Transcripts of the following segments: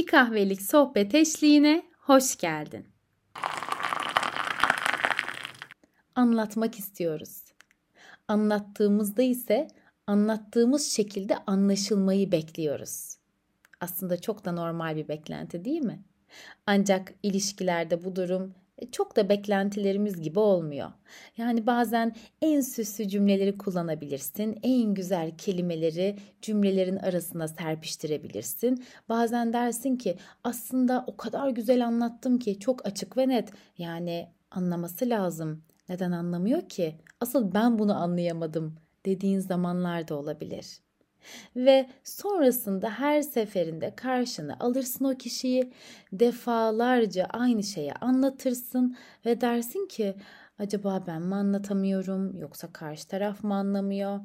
Bir kahvelik sohbet eşliğine hoş geldin. Anlatmak istiyoruz. Anlattığımızda ise anlattığımız şekilde anlaşılmayı bekliyoruz. Aslında çok da normal bir beklenti değil mi? Ancak ilişkilerde bu durum çok da beklentilerimiz gibi olmuyor. Yani bazen en süslü cümleleri kullanabilirsin, en güzel kelimeleri cümlelerin arasına serpiştirebilirsin. Bazen dersin ki aslında o kadar güzel anlattım ki çok açık ve net. Yani anlaması lazım. Neden anlamıyor ki? Asıl ben bunu anlayamadım dediğin zamanlar da olabilir. Ve sonrasında her seferinde karşına alırsın o kişiyi defalarca aynı şeyi anlatırsın ve dersin ki acaba ben mi anlatamıyorum yoksa karşı taraf mı anlamıyor?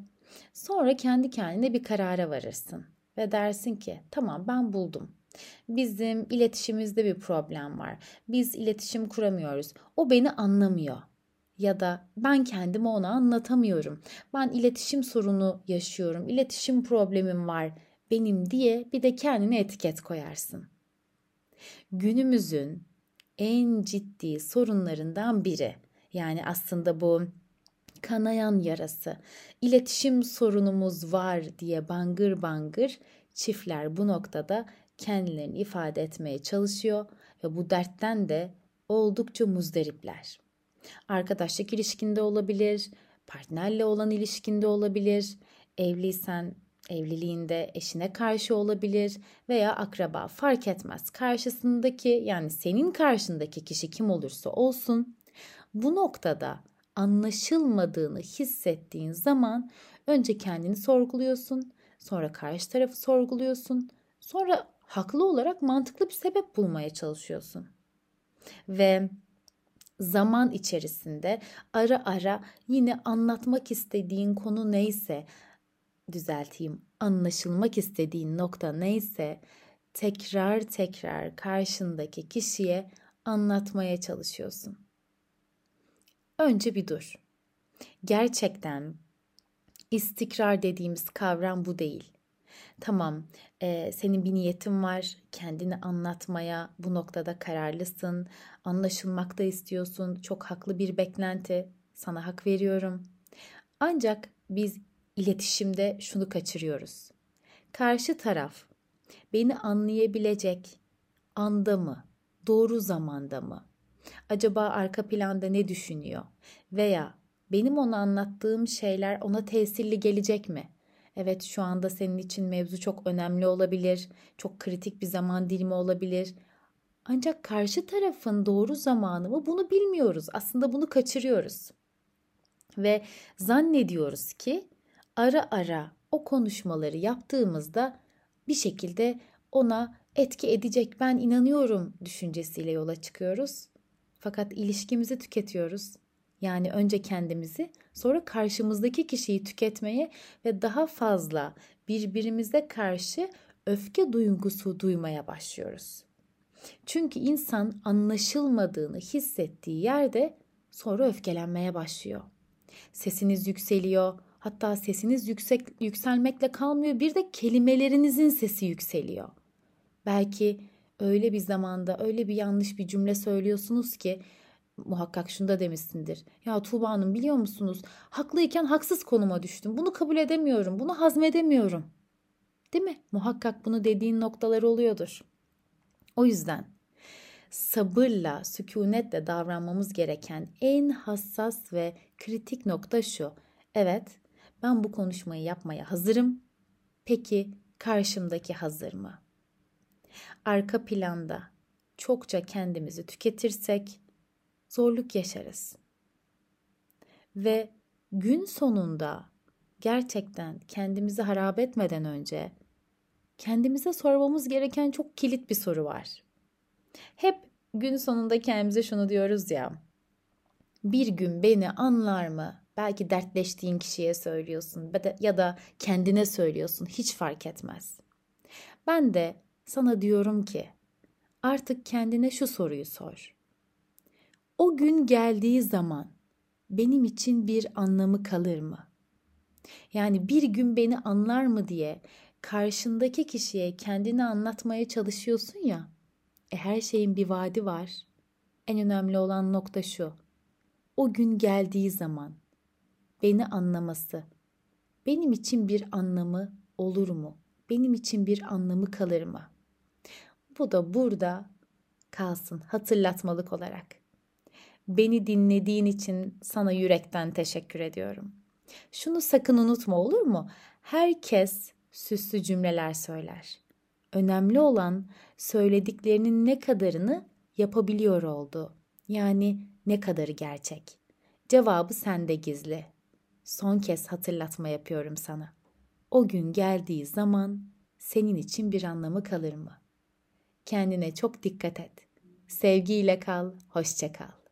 Sonra kendi kendine bir karara varırsın ve dersin ki tamam ben buldum. Bizim iletişimimizde bir problem var. Biz iletişim kuramıyoruz. O beni anlamıyor ya da ben kendimi ona anlatamıyorum. Ben iletişim sorunu yaşıyorum. İletişim problemim var benim diye bir de kendine etiket koyarsın. Günümüzün en ciddi sorunlarından biri. Yani aslında bu kanayan yarası. İletişim sorunumuz var diye bangır bangır çiftler bu noktada kendilerini ifade etmeye çalışıyor ve bu dertten de oldukça muzdaripler. Arkadaşlık ilişkinde olabilir, partnerle olan ilişkinde olabilir, evliysen evliliğinde eşine karşı olabilir veya akraba fark etmez. Karşısındaki yani senin karşındaki kişi kim olursa olsun bu noktada anlaşılmadığını hissettiğin zaman önce kendini sorguluyorsun, sonra karşı tarafı sorguluyorsun, sonra haklı olarak mantıklı bir sebep bulmaya çalışıyorsun. Ve zaman içerisinde ara ara yine anlatmak istediğin konu neyse düzelteyim anlaşılmak istediğin nokta neyse tekrar tekrar karşındaki kişiye anlatmaya çalışıyorsun. Önce bir dur. Gerçekten istikrar dediğimiz kavram bu değil. Tamam, e, senin bir niyetin var, kendini anlatmaya bu noktada kararlısın, anlaşılmak da istiyorsun, çok haklı bir beklenti, sana hak veriyorum. Ancak biz iletişimde şunu kaçırıyoruz. Karşı taraf beni anlayabilecek anda mı, doğru zamanda mı? Acaba arka planda ne düşünüyor? Veya benim ona anlattığım şeyler ona tesirli gelecek mi? Evet şu anda senin için mevzu çok önemli olabilir, çok kritik bir zaman dilimi olabilir. Ancak karşı tarafın doğru zamanı mı bunu bilmiyoruz. Aslında bunu kaçırıyoruz. Ve zannediyoruz ki ara ara o konuşmaları yaptığımızda bir şekilde ona etki edecek ben inanıyorum düşüncesiyle yola çıkıyoruz. Fakat ilişkimizi tüketiyoruz. Yani önce kendimizi, sonra karşımızdaki kişiyi tüketmeye ve daha fazla birbirimize karşı öfke duygusu duymaya başlıyoruz. Çünkü insan anlaşılmadığını hissettiği yerde sonra öfkelenmeye başlıyor. Sesiniz yükseliyor. Hatta sesiniz yüksek yükselmekle kalmıyor. Bir de kelimelerinizin sesi yükseliyor. Belki öyle bir zamanda öyle bir yanlış bir cümle söylüyorsunuz ki muhakkak şunu da demişsindir. Ya Tuğba Hanım biliyor musunuz? Haklıyken haksız konuma düştüm. Bunu kabul edemiyorum. Bunu hazmedemiyorum. Değil mi? Muhakkak bunu dediğin noktalar oluyordur. O yüzden sabırla, sükunetle davranmamız gereken en hassas ve kritik nokta şu. Evet, ben bu konuşmayı yapmaya hazırım. Peki karşımdaki hazır mı? Arka planda çokça kendimizi tüketirsek zorluk yaşarız. Ve gün sonunda gerçekten kendimizi harap etmeden önce kendimize sormamız gereken çok kilit bir soru var. Hep gün sonunda kendimize şunu diyoruz ya. Bir gün beni anlar mı? Belki dertleştiğin kişiye söylüyorsun ya da kendine söylüyorsun. Hiç fark etmez. Ben de sana diyorum ki artık kendine şu soruyu sor. O gün geldiği zaman benim için bir anlamı kalır mı? Yani bir gün beni anlar mı diye karşındaki kişiye kendini anlatmaya çalışıyorsun ya. E her şeyin bir vaadi var. En önemli olan nokta şu. O gün geldiği zaman beni anlaması benim için bir anlamı olur mu? Benim için bir anlamı kalır mı? Bu da burada kalsın hatırlatmalık olarak. Beni dinlediğin için sana yürekten teşekkür ediyorum. Şunu sakın unutma olur mu? Herkes süslü cümleler söyler. Önemli olan söylediklerinin ne kadarını yapabiliyor oldu. Yani ne kadarı gerçek. Cevabı sende gizli. Son kez hatırlatma yapıyorum sana. O gün geldiği zaman senin için bir anlamı kalır mı? Kendine çok dikkat et. Sevgiyle kal, hoşça kal.